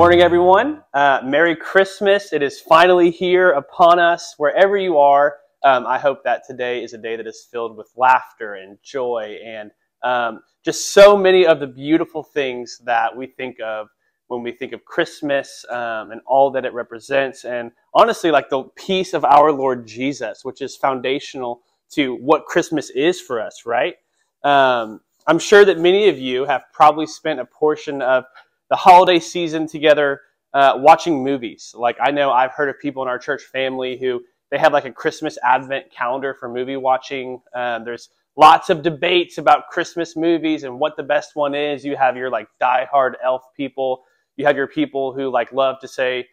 morning, everyone. Uh, Merry Christmas. It is finally here upon us, wherever you are. Um, I hope that today is a day that is filled with laughter and joy and um, just so many of the beautiful things that we think of when we think of Christmas um, and all that it represents. And honestly, like the peace of our Lord Jesus, which is foundational to what Christmas is for us, right? Um, I'm sure that many of you have probably spent a portion of the holiday season together uh, watching movies. Like I know I've heard of people in our church family who they have like a Christmas Advent calendar for movie watching. Um, there's lots of debates about Christmas movies and what the best one is. You have your like die-hard elf people. You have your people who like love to say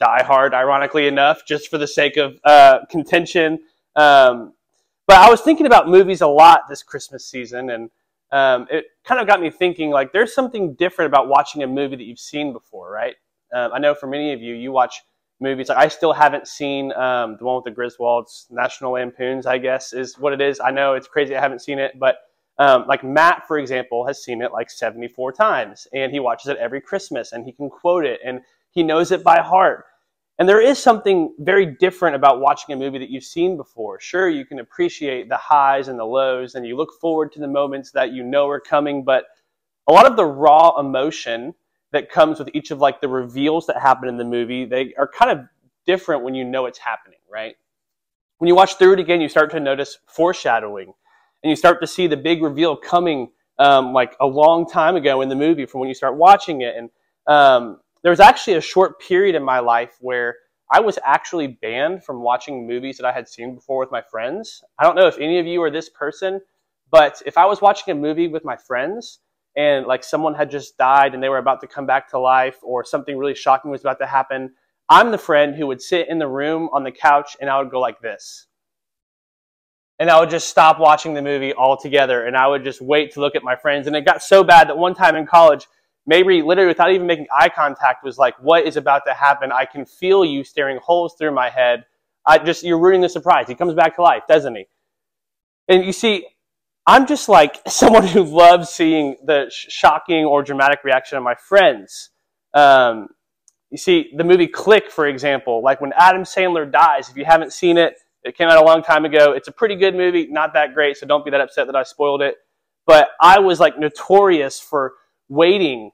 Die Hard, ironically enough, just for the sake of uh, contention. Um, but I was thinking about movies a lot this Christmas season, and um, it kind of got me thinking like there's something different about watching a movie that you've seen before, right? Um, I know for many of you, you watch movies. Like I still haven't seen um, the one with the Griswolds, National Lampoons. I guess is what it is. I know it's crazy. I haven't seen it, but um, like Matt, for example, has seen it like 74 times, and he watches it every Christmas, and he can quote it, and he knows it by heart. And there is something very different about watching a movie that you've seen before. Sure, you can appreciate the highs and the lows, and you look forward to the moments that you know are coming, but a lot of the raw emotion that comes with each of like the reveals that happen in the movie, they are kind of different when you know it's happening, right? When you watch through it again, you start to notice foreshadowing, and you start to see the big reveal coming um, like a long time ago in the movie from when you start watching it. And um, there was actually a short period in my life where I was actually banned from watching movies that I had seen before with my friends. I don't know if any of you are this person, but if I was watching a movie with my friends and like someone had just died and they were about to come back to life or something really shocking was about to happen, I'm the friend who would sit in the room on the couch and I would go like this. And I would just stop watching the movie altogether and I would just wait to look at my friends. And it got so bad that one time in college, Mabry, literally without even making eye contact, was like, What is about to happen? I can feel you staring holes through my head. I just, you're ruining the surprise. He comes back to life, doesn't he? And you see, I'm just like someone who loves seeing the shocking or dramatic reaction of my friends. Um, you see, the movie Click, for example, like when Adam Sandler dies, if you haven't seen it, it came out a long time ago. It's a pretty good movie, not that great, so don't be that upset that I spoiled it. But I was like notorious for waiting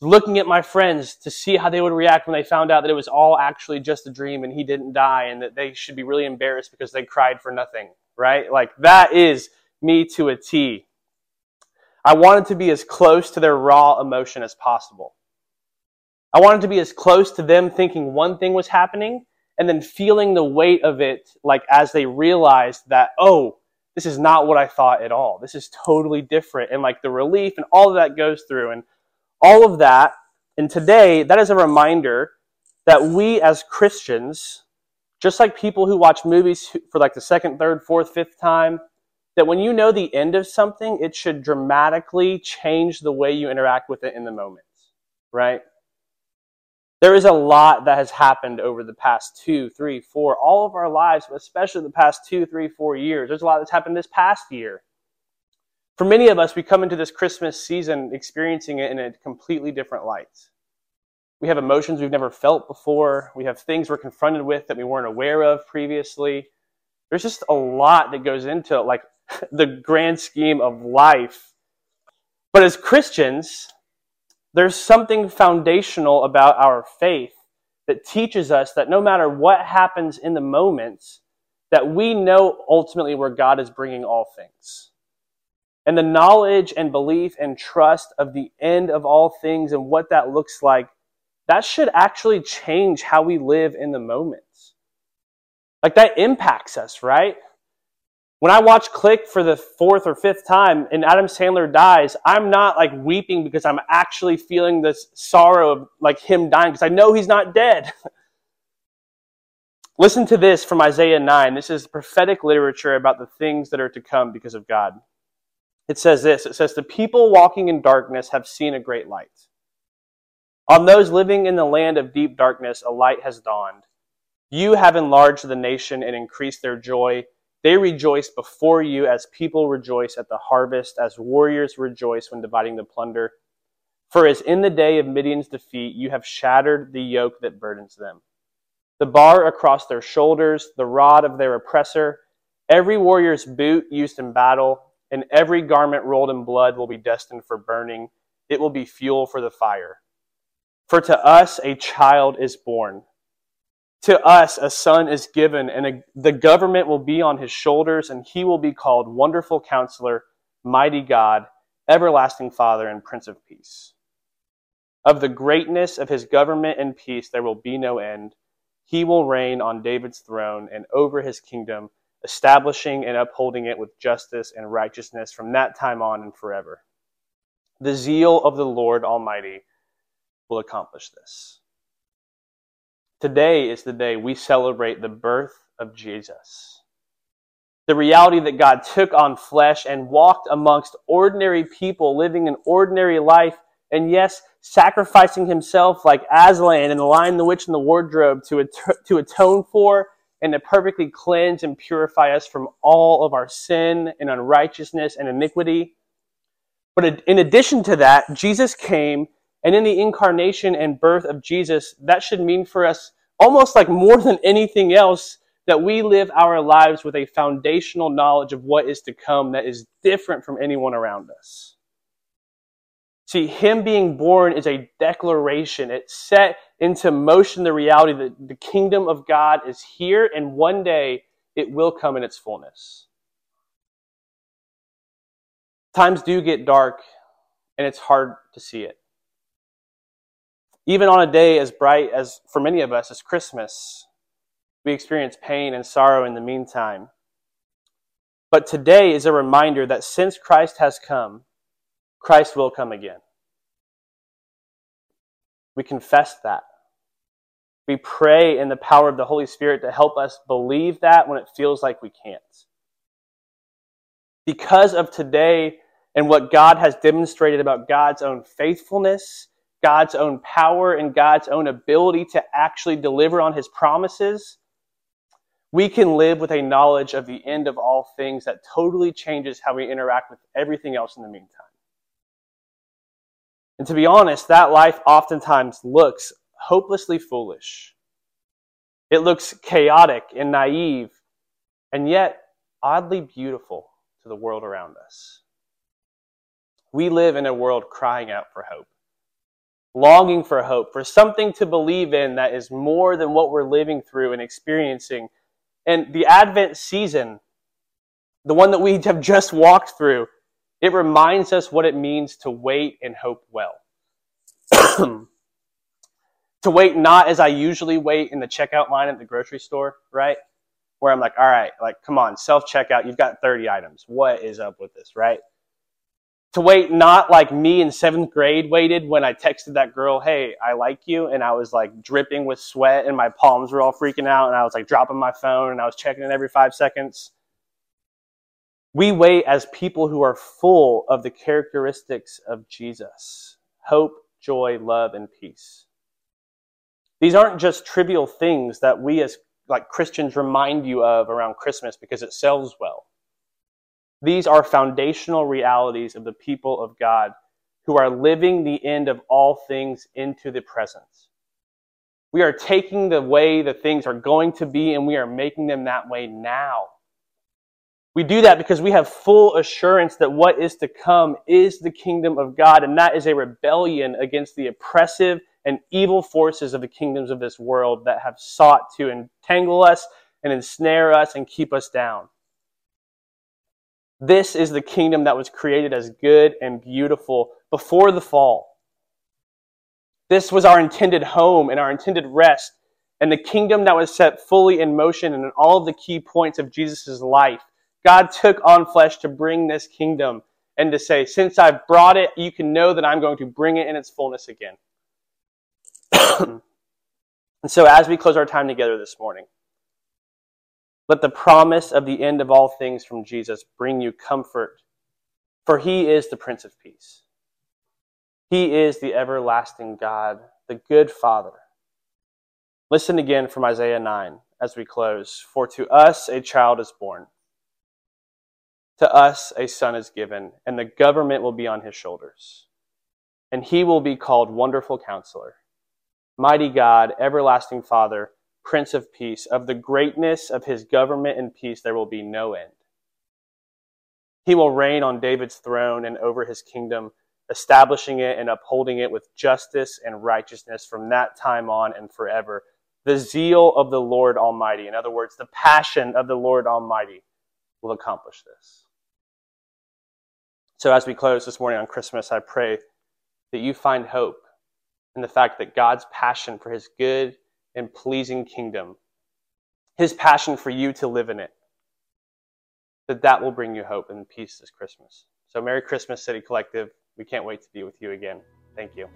looking at my friends to see how they would react when they found out that it was all actually just a dream and he didn't die and that they should be really embarrassed because they cried for nothing, right? Like that is me to a T. I wanted to be as close to their raw emotion as possible. I wanted to be as close to them thinking one thing was happening and then feeling the weight of it like as they realized that, oh, this is not what I thought at all. This is totally different. And like the relief and all of that goes through. And all of that. And today, that is a reminder that we as Christians, just like people who watch movies for like the second, third, fourth, fifth time, that when you know the end of something, it should dramatically change the way you interact with it in the moment, right? There is a lot that has happened over the past two, three, four, all of our lives, but especially the past two, three, four years. There's a lot that's happened this past year. For many of us, we come into this Christmas season experiencing it in a completely different light. We have emotions we've never felt before. We have things we're confronted with that we weren't aware of previously. There's just a lot that goes into like the grand scheme of life. But as Christians, there's something foundational about our faith that teaches us that no matter what happens in the moments, that we know ultimately where God is bringing all things and the knowledge and belief and trust of the end of all things and what that looks like, that should actually change how we live in the moments. Like that impacts us, right? When I watch Click for the fourth or fifth time and Adam Sandler dies, I'm not like weeping because I'm actually feeling this sorrow of like him dying because I know he's not dead. Listen to this from Isaiah 9. This is prophetic literature about the things that are to come because of God it says this it says, The people walking in darkness have seen a great light. On those living in the land of deep darkness, a light has dawned. You have enlarged the nation and increased their joy. They rejoice before you as people rejoice at the harvest, as warriors rejoice when dividing the plunder. For as in the day of Midian's defeat, you have shattered the yoke that burdens them, the bar across their shoulders, the rod of their oppressor. Every warrior's boot used in battle, and every garment rolled in blood will be destined for burning. It will be fuel for the fire. For to us a child is born. To us a son is given, and a, the government will be on his shoulders, and he will be called Wonderful Counselor, Mighty God, Everlasting Father, and Prince of Peace. Of the greatness of his government and peace there will be no end. He will reign on David's throne and over his kingdom, establishing and upholding it with justice and righteousness from that time on and forever. The zeal of the Lord Almighty will accomplish this. Today is the day we celebrate the birth of Jesus. The reality that God took on flesh and walked amongst ordinary people living an ordinary life, and yes, sacrificing himself like Aslan in The Lion, the Witch, and the Wardrobe to, at- to atone for and to perfectly cleanse and purify us from all of our sin and unrighteousness and iniquity. But in addition to that, Jesus came, and in the incarnation and birth of Jesus, that should mean for us almost like more than anything else that we live our lives with a foundational knowledge of what is to come that is different from anyone around us. See, Him being born is a declaration. It set into motion the reality that the kingdom of God is here and one day it will come in its fullness. Times do get dark and it's hard to see it. Even on a day as bright as, for many of us, as Christmas, we experience pain and sorrow in the meantime. But today is a reminder that since Christ has come, Christ will come again. We confess that. We pray in the power of the Holy Spirit to help us believe that when it feels like we can't. Because of today and what God has demonstrated about God's own faithfulness God's own power and God's own ability to actually deliver on his promises, we can live with a knowledge of the end of all things that totally changes how we interact with everything else in the meantime. And to be honest, that life oftentimes looks hopelessly foolish. It looks chaotic and naive, and yet oddly beautiful to the world around us. We live in a world crying out for hope longing for hope, for something to believe in that is more than what we're living through and experiencing. And the Advent season, the one that we have just walked through, it reminds us what it means to wait and hope well. to wait not as I usually wait in the checkout line at the grocery store, right? Where I'm like, all right, like, come on, self checkout, you've got 30 items. What is up with this, right? to wait not like me in seventh grade waited when I texted that girl, hey, I like you. And I was like dripping with sweat and my palms were all freaking out. And I was like dropping my phone and I was checking it every five seconds. We wait as people who are full of the characteristics of Jesus hope, joy, love, and peace. These aren't just trivial things that we as like Christians remind you of around Christmas because it sells well. These are foundational realities of the people of God who are living the end of all things into the present. We are taking the way the things are going to be and we are making them that way now. We do that because we have full assurance that what is to come is the kingdom of God, and that is a rebellion against the oppressive and evil forces of the kingdoms of this world that have sought to entangle us and ensnare us and keep us down. This is the kingdom that was created as good and beautiful before the fall. This was our intended home and our intended rest, and the kingdom that was set fully in motion in all of the key points of Jesus' life. God took on flesh to bring this kingdom and to say, Since I've brought it, you can know that I'm going to bring it in its fullness again. and so, as we close our time together this morning, let the promise of the end of all things from Jesus bring you comfort, for he is the Prince of Peace. He is the everlasting God, the good Father. Listen again from Isaiah 9 as we close. For to us a child is born, to us a son is given, and the government will be on his shoulders. and he will be called Wonderful Counselor, Mighty God, Everlasting Father, Prince of Peace. Of the greatness of his government and peace there will be no end. He will reign on David's throne and over his kingdom, establishing it and upholding it with justice and righteousness from that time on and forever. The zeal of the Lord Almighty, in other words, the passion of the Lord Almighty, will accomplish this. So, as we close this morning on Christmas, I pray that you find hope in the fact that God's passion for his good and pleasing kingdom, his passion for you to live in it, that that will bring you hope and peace this Christmas. So Merry Christmas, City Collective. We can't wait to be with you again. Thank you.